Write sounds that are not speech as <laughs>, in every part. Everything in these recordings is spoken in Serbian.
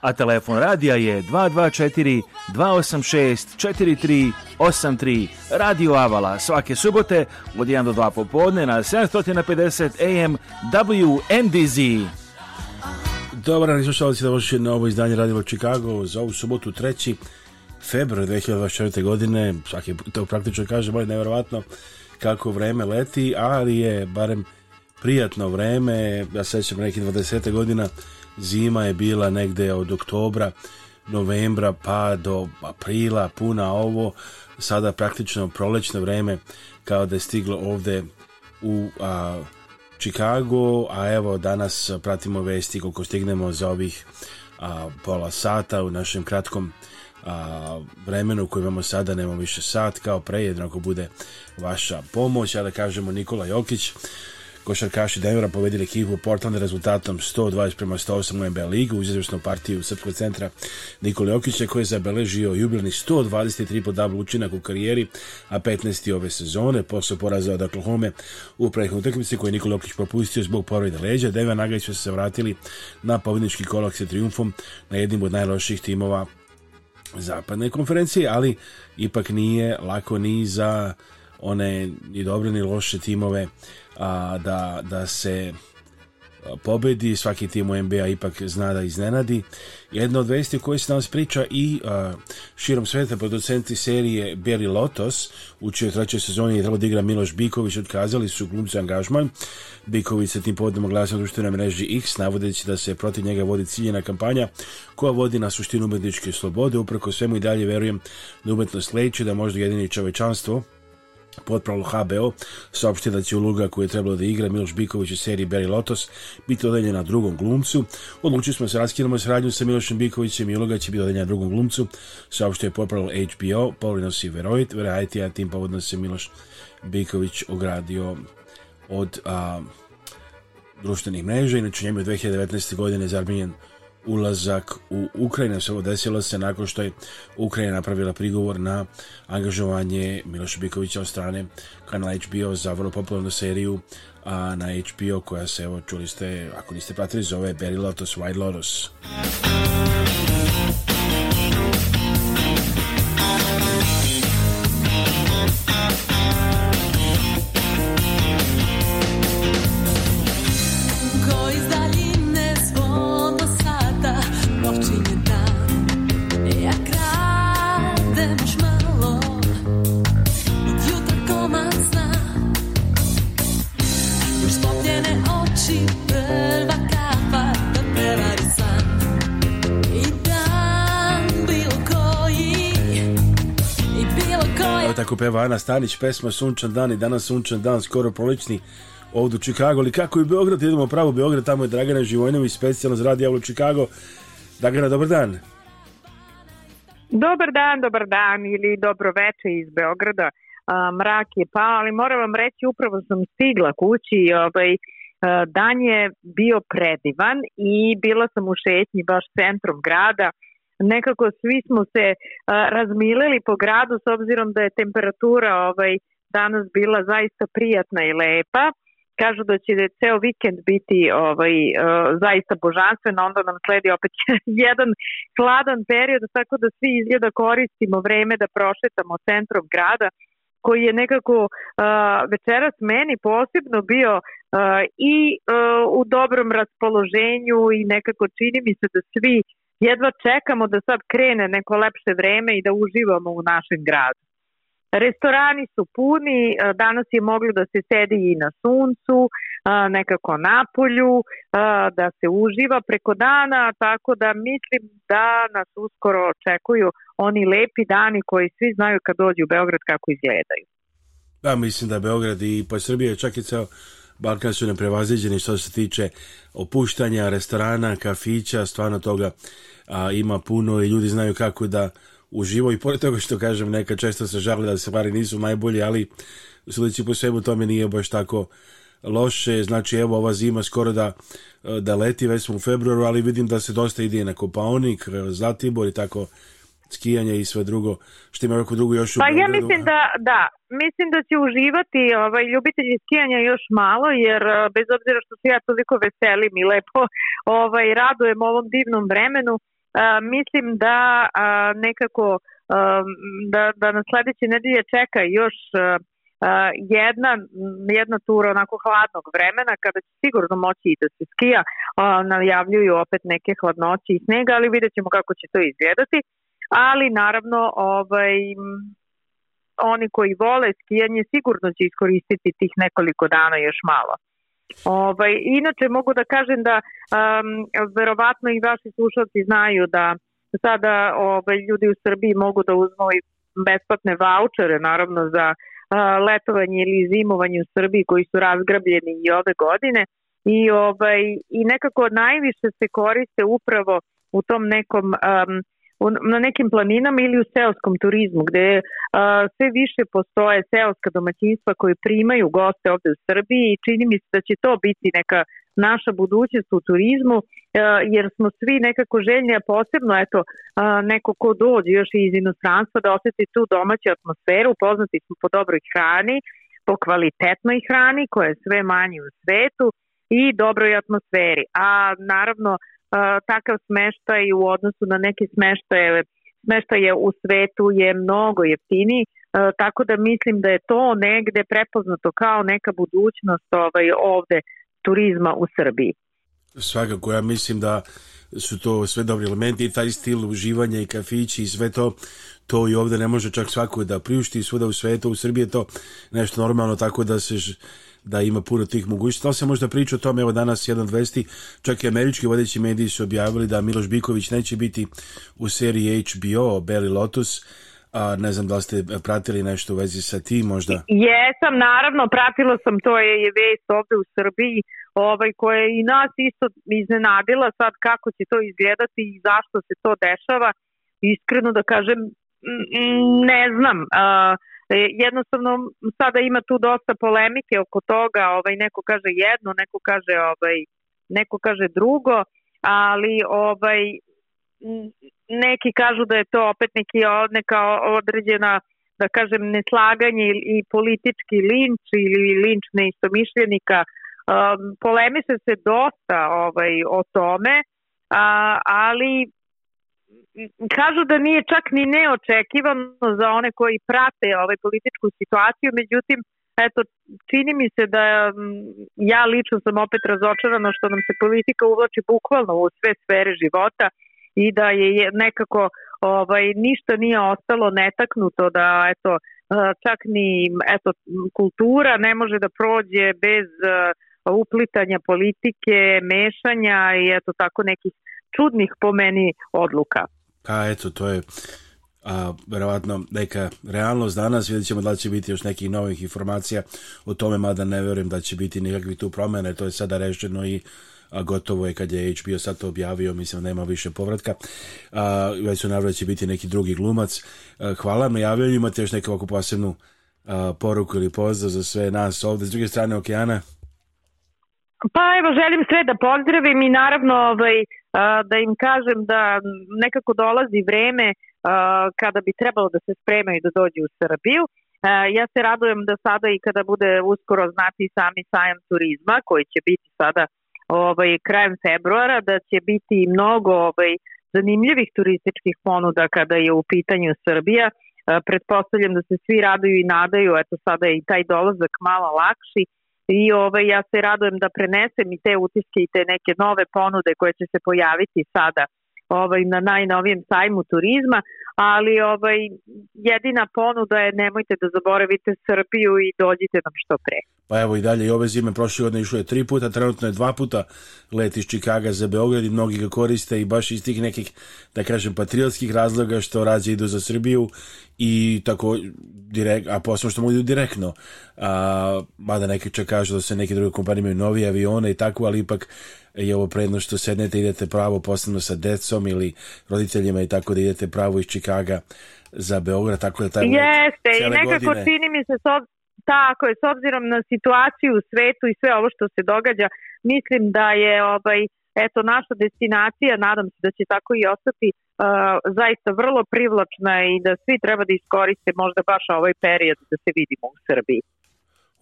a telefon radija je 224 286 4383 Radio Avala svake subote od 1 do 2 popodne na 750 AM WNDZ. Dobar dan, slušalci, da vaše novo izdanje Radimo Chicago za ovu subotu 3. februar 2024. godine. Svaki to praktično kažem, ali nevjerovatno kako vreme leti, ali je barem prijatno vreme. Ja sećam nekih 20. godina Zima je bila negde od oktobra, novembra pa do aprila, puna ovo, sada praktično prolećno vreme kao da je stiglo ovde u a, Chicago, a evo danas pratimo vesti koliko stignemo za ovih a, pola sata u našem kratkom a, vremenu koje imamo sada, nemamo više sat kao pre, jednako bude vaša pomoć, a da kažemo Nikola Jokić, košarkaši Denvera pobedili ekipu Portland rezultatom 120 prema 108 u NBA ligu uz izvršnu partiju Srpskog centra Nikoli Jokića koji je zabeležio jubilni 123 double učinak u karijeri, a 15. ove sezone posle poraza od Oklahoma u prethodnoj utakmici koji Nikola Jokić propustio zbog povrede leđa. Denver Nuggets su se vratili na pobednički kolak sa triumfom na jednim od najloših timova zapadne konferencije, ali ipak nije lako ni za one ni dobre ni loše timove a, da, da se pobedi, svaki tim u NBA ipak zna da iznenadi. Jedna od vesti o se nam spriča i a, širom sveta producenti serije Beli Lotos, u čijoj trećoj sezoni je trebalo da igra Miloš Biković, otkazali su glumci angažman. Biković se tim povodom oglasio na društvenoj mreži X, navodeći da se protiv njega vodi ciljena kampanja koja vodi na suštinu umetničke slobode, Uprko svemu i dalje verujem da umetnost leči, da možda jedini čovečanstvo, Potpravilo HBO saopštio da će uloga koju je trebalo da igra Miloš Biković u seriji Beri Lotos biti odeljena drugom glumcu. Odlučili smo da se raskinemo sradnju sa Milošem Bikovićem i uloga će biti odeljena drugom glumcu. Saopštio je popravilo HBO, povrinosti Veroit, Verajti, a tim povodno se Miloš Biković ogradio od a, društvenih mreža. Inače, njemu je 2019. godine zarbinjen ulazak u Ukrajinu. Sve ovo desilo se nakon što je Ukrajina napravila prigovor na angažovanje Miloša Bikovića od strane kanala HBO za vrlo popularnu seriju a na HBO koja se, evo, čuli ste, ako niste pratili, zove Barry Lotus, White Lotus. peva Ana Stanić, pesma Sunčan dan i danas Sunčan dan, skoro prolećni ovdje u Čikagu, ali kako i Beograd, idemo pravo Beograd, tamo je Dragana Živojnović, specijalno za Radio Javlo Čikago. Dragana, dobar dan. Dobar dan, dobar dan ili dobro veče iz Beograda. A, mrak je pa, ali moram vam reći, upravo sam stigla kući i ovaj, dan je bio predivan i bila sam u šetnji baš centrom grada nekako svi smo se razmileli po gradu s obzirom da je temperatura ovaj danas bila zaista prijatna i lepa kažu da će ceo vikend biti ovaj, zaista božanstven, onda nam sledi opet <laughs> jedan hladan period, tako da svi izgleda koristimo vreme da prošetamo centrom grada, koji je nekako uh, večeras meni posebno bio uh, i uh, u dobrom raspoloženju i nekako čini mi se da svi jedva čekamo da sad krene neko lepše vreme i da uživamo u našem gradu. Restorani su puni, danas je moglo da se sedi i na suncu, nekako na polju, da se uživa preko dana, tako da mislim da nas uskoro očekuju oni lepi dani koji svi znaju kad dođu u Beograd kako izgledaju. Da, mislim da Beograd i pa Srbija čak i ceo Balkan su neprevaziđeni što se tiče opuštanja restorana, kafića, stvarno toga a, ima puno i ljudi znaju kako da uživo i pored toga što kažem neka često se žali da se stvari nisu najbolje, ali sudeći po svemu tome nije baš tako loše, znači evo ova zima skoro da, da leti, već smo u februaru, ali vidim da se dosta ide na Kopaonik, Zlatibor i tako skijanje i sve drugo, što ima neku drugu još u Pa ja mislim da, da, mislim da će uživati ovaj, ljubitelji skijanja još malo, jer eh, bez obzira što se ja toliko veselim i lepo <laughs> ovaj, radujem ovom divnom vremenu, a, eh, mislim da a, eh, nekako a, da, da na sledeće nedelje čeka još Uh, jedna, jedna tura onako hladnog vremena kada će sigurno moći i da se skija, uh, najavljuju opet neke hladnoće i snega, ali vidjet ćemo kako će to izgledati ali naravno ovaj, oni koji vole skijanje sigurno će iskoristiti tih nekoliko dana još malo. Ovaj, inače mogu da kažem da um, verovatno i vaši slušalci znaju da sada ovaj, ljudi u Srbiji mogu da uzmu i besplatne vaučere naravno za letovanje ili zimovanje u Srbiji koji su razgrabljeni i ove godine i, ovaj, i nekako najviše se koriste upravo u tom nekom um, u, na nekim planinama ili u seoskom turizmu gde a, sve više postoje seoska domaćinstva koje primaju goste ovde u Srbiji i čini mi se da će to biti neka naša budućnost u turizmu jer smo svi nekako željni a posebno eto neko ko dođe još iz inostranstva da oseti tu domaću atmosferu poznati smo po dobroj hrani po kvalitetnoj hrani koja je sve manje u svetu i dobroj atmosferi a naravno takav smeštaj u odnosu na neke smeštaje smeštaje u svetu je mnogo jeftiniji, tako da mislim da je to negde prepoznato kao neka budućnost ovaj, ovde turizma u Srbiji. Svakako, ja mislim da su to sve dobri elementi i taj stil uživanja i kafići i sve to to i ovde ne može čak svako da priušti svuda u svetu, u Srbiji je to nešto normalno tako da se da ima puno tih mogućnosti. Ali se možda priča o tome, evo danas jedan od čak i američki vodeći mediji su objavili da Miloš Biković neće biti u seriji HBO Belly Lotus, a ne znam da li ste pratili nešto u vezi sa tim možda. Jesam, naravno, pratila sam, to je, je vest ovde u Srbiji, ovaj, koja je i nas isto iznenadila sad kako će to izgledati i zašto se to dešava. Iskreno da kažem, ne znam. Uh, jednostavno sada ima tu dosta polemike oko toga, ovaj neko kaže jedno, neko kaže ovaj neko kaže drugo, ali ovaj neki kažu da je to opet neki neka određena da kažem neslaganje i politički linč ili linč neistomišljenika um, polemiše se dosta ovaj o tome a, ali kažu da nije čak ni neočekivano za one koji prate ovaj političku situaciju, međutim, eto, čini mi se da ja lično sam opet razočarana što nam se politika uvlači bukvalno u sve sfere života i da je nekako ovaj, ništa nije ostalo netaknuto da eto, e, čak ni eto, kultura ne može da prođe bez e, uplitanja politike, mešanja i eto tako nekih čudnih po meni odluka. A pa, eto, to je a, verovatno neka realnost danas, vidjet ćemo da će biti još nekih novih informacija o tome, mada ne verujem da će biti nikakvi tu promene, to je sada rešeno i a gotovo je kad je HBO sad to objavio, mislim nema više povratka, a, već su navrlo da će biti neki drugi glumac. A, hvala na javljanju, imate još neku ovakvu posebnu a, poruku ili pozdrav za sve nas ovde s druge strane okeana? Pa evo, želim sve da pozdravim i naravno ovaj, da im kažem da nekako dolazi vreme kada bi trebalo da se spremaju da dođu u Srbiju. Ja se radujem da sada i kada bude uskoro znati sami sajam turizma koji će biti sada ovaj, krajem februara, da će biti mnogo ovaj, zanimljivih turističkih ponuda kada je u pitanju Srbija. Pretpostavljam da se svi raduju i nadaju, eto sada je i taj dolazak malo lakši, i ovaj, ja se radujem da prenesem i te utiske i te neke nove ponude koje će se pojaviti sada ovaj, na najnovijem sajmu turizma, ali ovaj, jedina ponuda je nemojte da zaboravite Srbiju i dođite nam što pre pa evo i dalje i ove zime prošle godine išao je tri puta, trenutno je dva puta let iz Čikaga za Beograd i mnogi ga koriste i baš iz tih nekih, da kažem, patriotskih razloga što rađe idu za Srbiju i tako, direkt, a posebno što mu idu direktno, a, mada neki čak kažu da se neke druge kompanije imaju novi avione i tako, ali ipak je ovo predno što sednete idete pravo posebno sa decom ili roditeljima i tako da idete pravo iz Čikaga za Beograd, tako da taj Jeste, i nekako godine... čini mi se s, ob, Tako je, s obzirom na situaciju u svetu i sve ovo što se događa, mislim da je ovaj, eto naša destinacija, nadam se da će tako i ostati, uh, zaista vrlo privlačna i da svi treba da iskoriste možda baš ovaj period da se vidimo u Srbiji.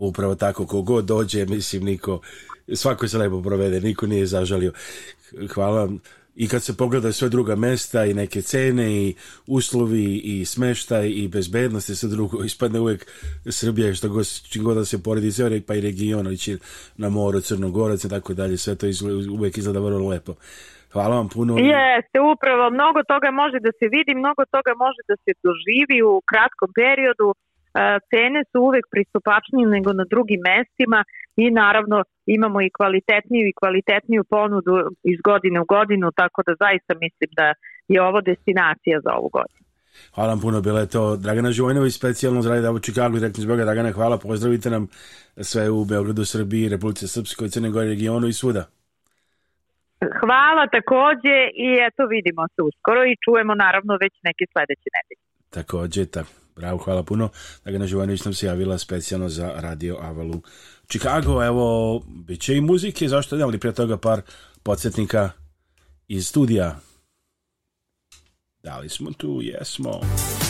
Upravo tako, kogod dođe, mislim, niko, svako se lepo provede, niko nije zažalio. Hvala vam i kad se pogleda sve druga mesta i neke cene i uslovi i smeštaj i bezbednost i sve drugo <laughs> ispadne uvek Srbija što god, čim god da se poredi sve rek, pa i region ići na moru Crnogorac i tako dalje sve to izgleda, uvek izgleda vrlo lepo Hvala vam puno. Jeste, upravo. Mnogo toga može da se vidi, mnogo toga može da se doživi u kratkom periodu cene su uvek pristupačnije nego na drugim mestima i naravno imamo i kvalitetniju i kvalitetniju ponudu iz godine u godinu, tako da zaista mislim da je ovo destinacija za ovu godinu. Hvala vam puno, bila je to Dragana Živojnović, specijalno za Radio Chicago, direktno iz Boga. Dragana, hvala, pozdravite nam sve u Beogradu, Srbiji, Republice Srpskoj, Crne Gore, regionu i svuda. Hvala takođe i eto vidimo se uskoro i čujemo naravno već neke sledeće nedelje. Takođe, tako. Bravo, hvala puno. Dragana Živanović nam se javila specijalno za Radio Avalu Chicago. Evo, bit će i muzike, zašto ne, ali prije toga par podsjetnika iz studija. Da li smo tu? Jesmo. Jesmo.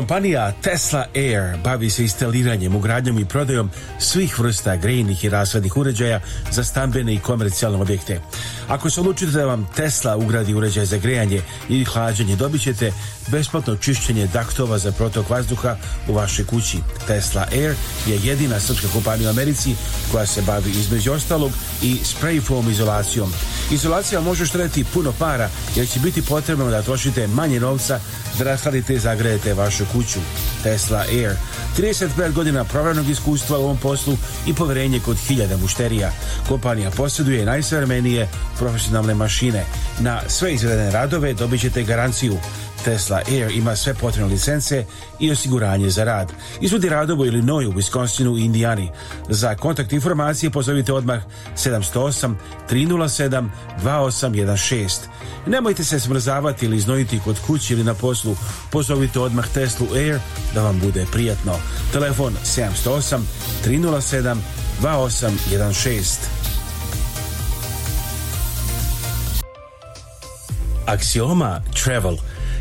Kompanija Tesla Air bavi se instaliranjem, ugradnjom i prodajom svih vrsta grejnih i rasvednih uređaja za stambene i komercijalne objekte. Ako se odlučite da vam Tesla ugradi uređaj za grejanje ili hlađenje, dobit ćete besplatno čišćenje daktova za protok vazduha u vašoj kući. Tesla Air je jedina srpska kompanija u Americi koja se bavi između ostalog i spray foam izolacijom. Izolacija može štediti puno para jer će biti potrebno da trošite manje novca da rashladite i zagrejete vašu kuću. Tesla Air 35 godina pravranog iskustva u ovom poslu i poverenje kod hiljada mušterija. Kompanija posjeduje najsavremenije profesionalne mašine. Na sve izvedene radove dobit ćete garanciju Tesla Air ima sve potrebne licence i osiguranje za rad. Izvodi radovo ili noj u Wisconsinu i Indijani. Za kontakt informacije pozovite odmah 708 307 2816. Nemojte se smrzavati ili iznojiti kod kući ili na poslu. Pozovite odmah Tesla Air da vam bude prijatno. Telefon 708 307 2816. Axioma Travel –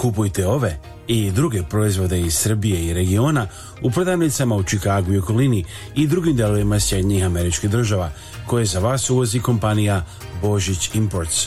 Kupujte ove i druge proizvode iz Srbije i regiona u prodavnicama u Čikagu i okolini i drugim delovima Sjednjih američkih država koje za vas uvozi kompanija Božić Imports.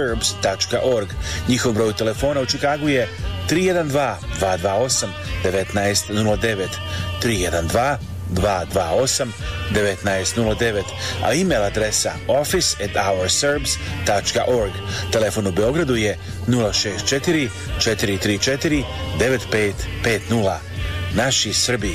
serbs.org. Njihov broj telefona u Čikagu je 312-228-1909. 312 228 1909, a e-mail adresa office.ourserbs.org. Telefon u Beogradu je 064 434 9550. Naši Srbi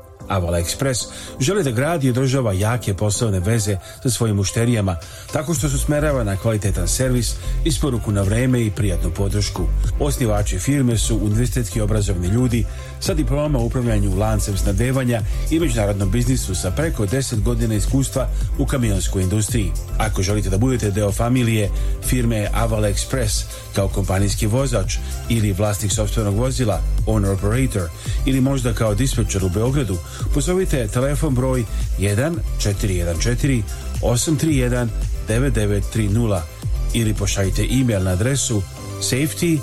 Avala Express žele da gradi i održava jake poslovne veze sa svojim mušterijama, tako što se usmerava na kvalitetan servis, isporuku na vreme i prijatnu podršku. Osnivači firme su univerzitetski obrazovni ljudi sa diplomama u upravljanju lancem snabdevanja i međunarodnom biznisu sa preko 10 godina iskustva u kamionskoj industriji. Ako želite da budete deo familije firme Aval Express kao kompanijski vozač ili vlasnik sobstvenog vozila, owner operator ili možda kao dispečer u Beogradu, pozovite telefon broj 1 414 831 9930 ili pošaljite e-mail na adresu safety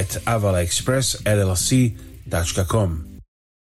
at avalexpress.llc.com com.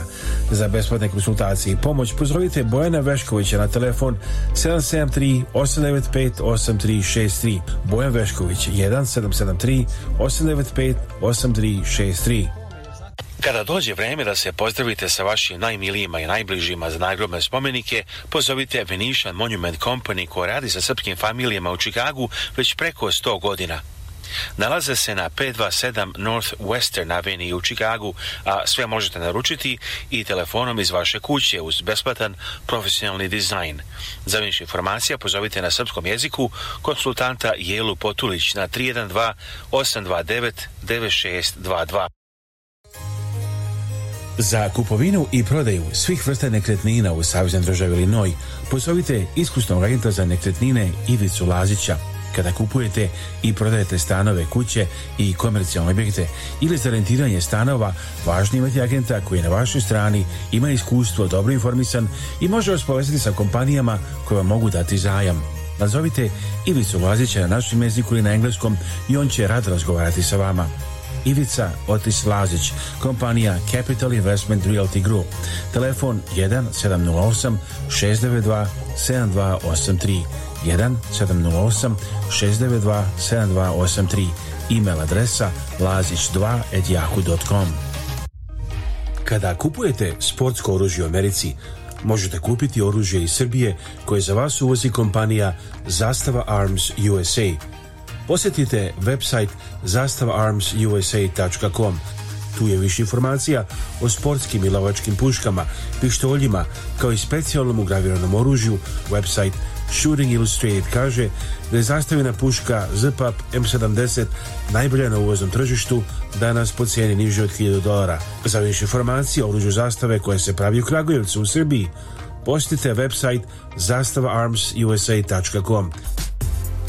Saveta za besplatne konsultacije i pomoć pozdravite Bojana Veškovića na telefon 773 895 8363 Bojan Vešković 1773 895 8363 kada dođe vreme da se pozdravite sa vašim najmilijima i najbližima za nagrobne spomenike, pozovite Venetian Monument Company koja radi sa srpskim familijama u Čikagu već preko 100 godina. Nalaze se na 527 North Western Avenue u Čikagu, a sve možete naručiti i telefonom iz vaše kuće uz besplatan profesionalni dizajn. Za više informacija pozovite na srpskom jeziku konsultanta Jelu Potulić na 312 829 9622. Za kupovinu i prodaju svih vrsta nekretnina u Savjeznoj državi Ilinoj pozovite iskusnog agenta za nekretnine Ivicu Lazića kada kupujete i prodajete stanove, kuće i komercijalne objekte ili za rentiranje stanova, važno imati agenta koji je na vašoj strani, ima iskustvo, dobro informisan i može vas povezati sa kompanijama koje vam mogu dati zajam. Nazovite Ivicu Lazića na našem jeziku ili na engleskom i on će rad razgovarati sa vama. Ivica Otis Lazić, kompanija Capital Investment Realty Group. Telefon 1 708 692 7283. 1 708 692 7283 email adresa lazić2.yahoo.com Kada kupujete sportsko oružje u Americi, možete kupiti oružje iz Srbije koje za vas uvozi kompanija Zastava Arms USA. Posjetite website zastavaarmsusa.com tu je više informacija o sportskim i lovačkim puškama, pištoljima, kao i specijalnom ugraviranom oružju, website Shooting Illustrated kaže da je zastavljena puška ZPAP M70 najbolja na uvoznom tržištu, danas po cijeni niže od 1000 dolara. Za više informacije o oruđu zastave koje se pravi u Kragujevcu u Srbiji, posjetite website zastavaarmsusa.com.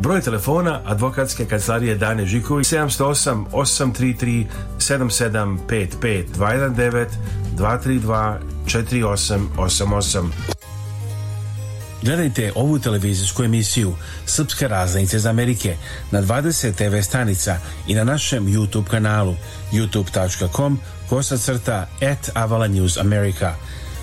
Broj telefona advokatske kancelarije Dane Žiković 708 833 7755 219 232 4888. Gledajte ovu televizijsku emisiju Srpske raznice iz Amerike na 20 TV stanica i na našem YouTube kanalu youtube.com kosacrta at Avala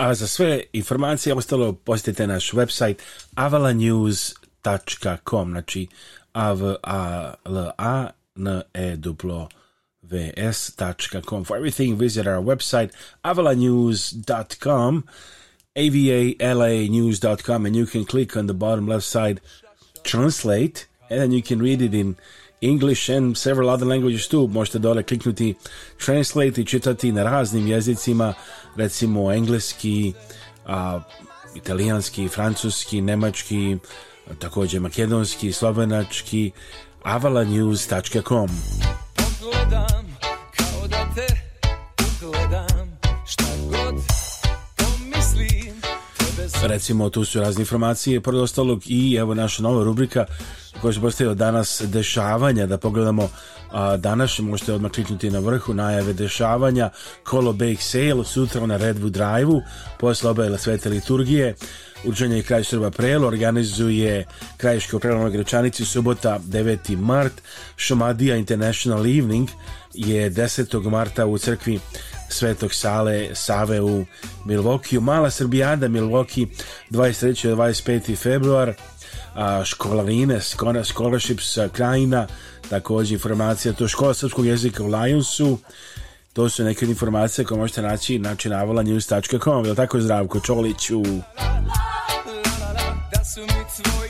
A za sve informacije ostalo posjetite naš website avalanews.com znači a v a l a n e duplo v s .com for everything visit our website avalanews.com A V A L A news.com, and you can click on the bottom left side translate and then you can read it in English and several other languages tu. Možete dole kliknuti translate i čitati na raznim jezicima, recimo engleski, a, italijanski, francuski, nemački, takođe makedonski, slovenački, avalanews.com. Odgledan Recimo, tu su razne informacije, pored ostalog i evo naša nova rubrika koja se postavio danas dešavanja, da pogledamo a, danas, možete odmah kliknuti na vrhu najave dešavanja, kolo Bake Sale, sutra na Redwood Drive-u, posle obajela svete liturgije, učenje i kraj Srba Prelo, organizuje Krajiško Prelo na Gračanici, subota 9. mart, Šomadija International Evening je 10. marta u crkvi Svetog Sale Save u Milvokiju. Mala Srbijada Milvoki 23. do 25. februar a, školarine, scholarships Krajina, takođe informacija to škola srpskog jezika u Lionsu to su neke informacije koje možete naći na činavolanews.com je li tako Zdravko Čoliću? Da su mi tvoji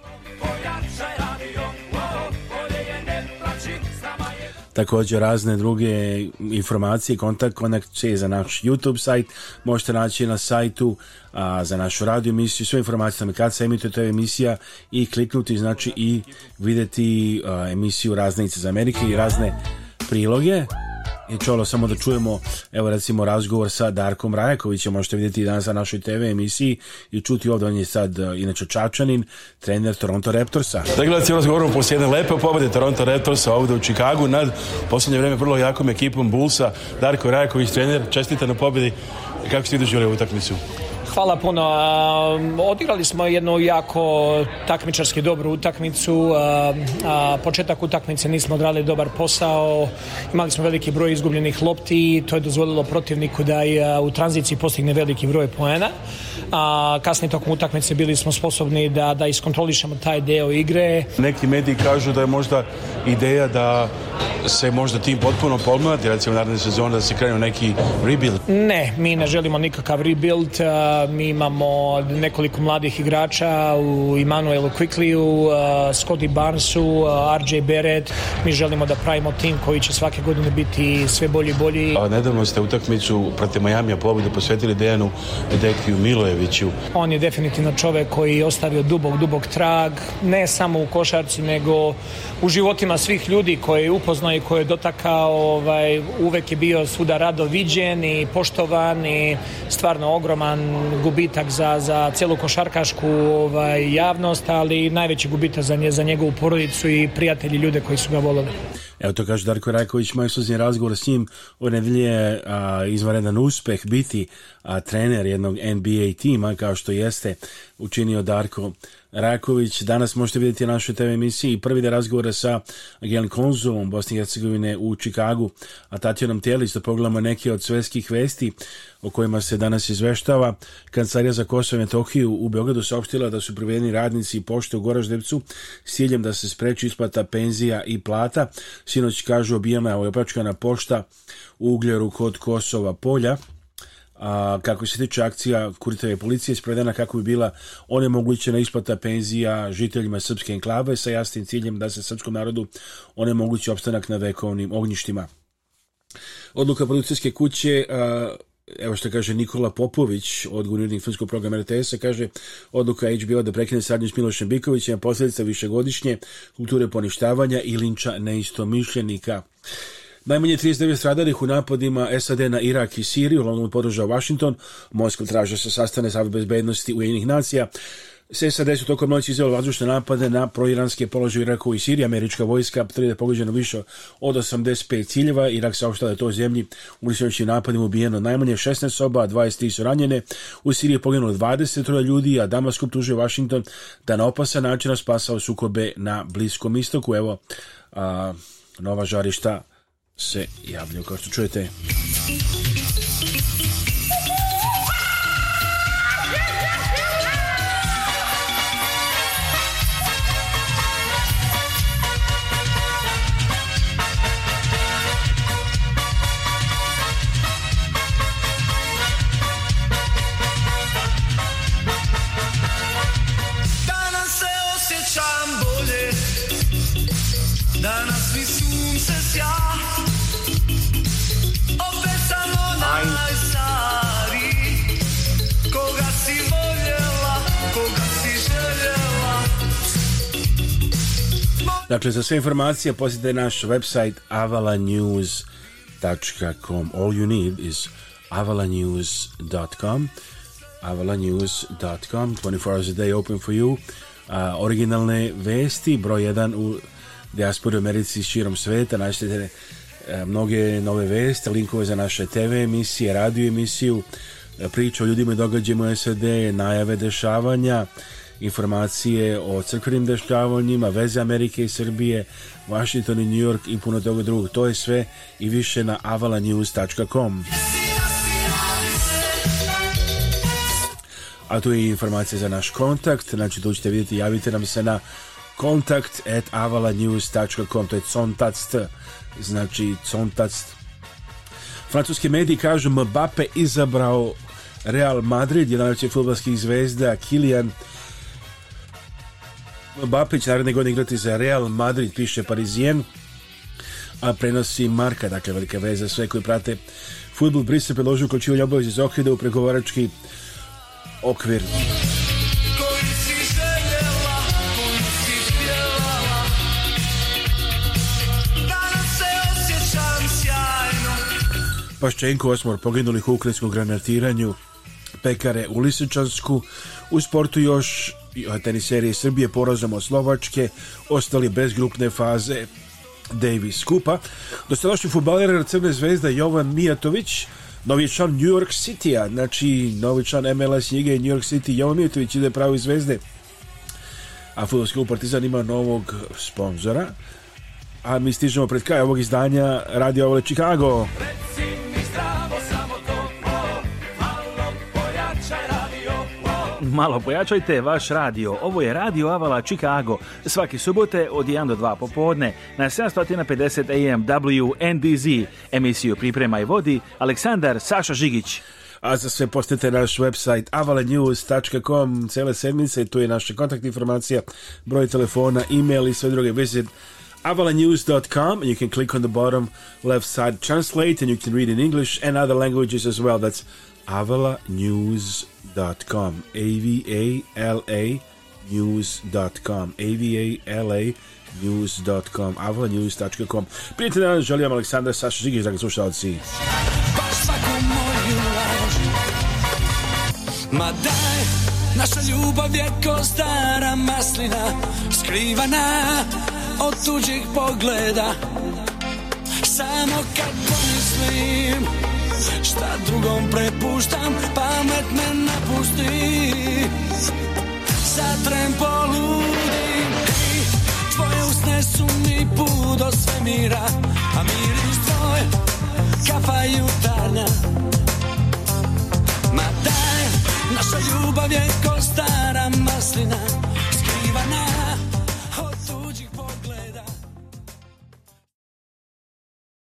takođe razne druge informacije, kontakt, konekcije za naš YouTube sajt, možete naći na sajtu a, za našu radio emisiju, sve informacije nam kad se emituje to emisija i kliknuti znači i videti a, emisiju Raznice za Amerike i razne priloge i Čolo, samo da čujemo, evo recimo razgovor sa Darkom Rajakovićem, možete vidjeti danas na našoj TV emisiji i čuti ovdje, on je sad e, inače Čačanin, trener Toronto Raptorsa. Da gledajte, razgovorimo poslije jedne lepe pobjede Toronto Raptorsa ovdje u Čikagu nad posljednje vrijeme vrlo jakom ekipom Bullsa Darko Rajaković, trener, čestite na pobedi Kako ste doživjeli utakmicu? Hvala puno. Odigrali smo jednu jako takmičarski dobru utakmicu. Početak utakmice nismo odradili dobar posao. Imali smo veliki broj izgubljenih lopti i to je dozvolilo protivniku da i u tranziciji postigne veliki broj poena. Kasnije tokom utakmice bili smo sposobni da, da iskontrolišemo taj deo igre. Neki mediji kažu da je možda ideja da se možda tim potpuno pomladi, recimo naredne sezone da se krenu neki rebuild. Ne, mi ne želimo nikakav rebuild mi imamo nekoliko mladih igrača u Emanuelu Quikliju, uh, Scotty Barnesu, uh, RJ Beret. Mi želimo da pravimo tim koji će svake godine biti sve bolji i bolji. A nedavno ste utakmicu protiv Majamija pobjedu posvetili Dejanu Dekiju Milojeviću. On je definitivno čovjek koji je ostavio dubog, dubog trag, ne samo u košarci, nego u životima svih ljudi koje je upoznao i koje je dotakao. Ovaj, uvek je bio svuda rado viđen i poštovan i stvarno ogroman gubitak za, za celu košarkašku ovaj, javnost, ali najveći gubitak za, nje, za njegovu porodicu i prijatelji ljude koji su ga volili. Evo to kaže Darko Rajković, moj suzni razgovor s njim o nedelje izvanredan uspeh biti a, trener jednog NBA tima kao što jeste učinio Darko Rajković. Danas možete vidjeti na našoj TV emisiji prvi da razgovora sa Gelen konzulom Bosne i Hercegovine u Čikagu, a Tatjanom Telić da pogledamo neke od sveskih vesti o kojima se danas izveštava. Kancelarija za Kosovo i Metohiju u Beogradu saopštila da su privedeni radnici pošte u Goraždevcu s ciljem da se spreči isplata penzija i plata. Sinoć kažu obijama je opljačkana pošta u Ugljeru kod Kosova polja a, kako se tiče akcija kuritave policije sprovedena kako bi bila onemogućena isplata penzija žiteljima srpske enklave sa jasnim ciljem da se srpskom narodu onemogući opstanak na vekovnim ognjištima. Odluka produkcijske kuće a, evo što kaže Nikola Popović, od odgovorni filmskog programa RTS-a, kaže odluka HBO da prekine sadnju s Milošem Bikovićem je posljedica višegodišnje kulture poništavanja i linča neistomišljenika. Najmanje 39 stradalih u napadima SAD na Irak i Siriju, uglavnom podržao Washington, Moskva traže da se sastane Savjet bezbednosti Ujedinjenih nacija, SAD su tokom noći izvelo vazdušne napade na proiranske položaje Iraku i Siriji. Američka vojska je pogođena više od 85 ciljeva. Irak saopšta da je to zemlji u napadima napadima ubijeno najmanje 16 soba, a 23 su ranjene. U Siriji je poginulo 20 ljudi, a Damask optužuje Washington da na opasan način spasao sukobe na Bliskom istoku. Evo, a, nova žarišta se javljaju, kao što čujete. Dakle, za sve informacije posjetite naš website avalanews.com. All you need is avalanews.com avalanews.com 24 hours a day open for you. uh, originalne vesti, broj 1 u dijaspori Americi i širom sveta. Naćete e, mnoge nove veste, linkove za naše TV emisije, radio emisiju, e, priče o ljudima i događajima SAD, najave dešavanja, informacije o crkvenim dešljavanjima, veze Amerike i Srbije, Washington i New York i puno toga drugog. To je sve i više na avalanews.com. A tu je informacija za naš kontakt, znači tu ćete vidjeti, javite nam se na kontakt at avalanews.com, to je contact, znači contact. Francuski mediji kažu Mbappe izabrao Real Madrid, jedan od futbolskih zvezda, Kilian Bapić naredne godine igrati za Real Madrid, piše Parizijen, a prenosi Marka, dakle velika veza sve koji prate futbol. Brisel predložio uključivanje obaveze iz Ohrida u pregovarački okvir. Paščenko osmor poginulih u ukrajinskom granatiranju pekare u Lisičansku. U sportu još teniseri Srbije porazom od Slovačke, ostali bez grupne faze Davis Kupa. Dostanošnji futbaler Crne zvezda Jovan Mijatović, novi član New York City-a, znači novi član MLS Lige New York City, Jovan Mijatović ide pravo iz zvezde. A futbolski Partizan ima novog sponzora. A mi stižemo pred kraj ovog izdanja Radio Ovale Chicago. Reci! <laughs> malo pojačajte vaš radio. Ovo je Radio Avala Chicago. Svaki subote od 1 do 2 popodne na 750 AM WNDZ. Emisiju priprema i vodi Aleksandar Saša Žigić. A za sve postanite naš website avalanews.com cele sedmice, tu je naša kontakt informacija, broj telefona, e-mail i sve druge. Visit avalanews.com and you can click on the bottom left side translate and you can read in English and other languages as well. That's avalanews.com. A V A L A news.com. A V A L A news.com. avalanews.com. Prijatelji, danas želim Aleksandar Saša Žigić, dragi slušalci. Baš svaku Ma daj, naša ljubav je ko stara maslina Skrivana od tuđih pogleda Samo kad pomislim Šta drugom prepuštam Pamet me napusti Zatrem poludim tvoje usne su mi put do svemira A miris tvoj Kafa jutarnja Ma daj Naša ljubav je ko stara maslina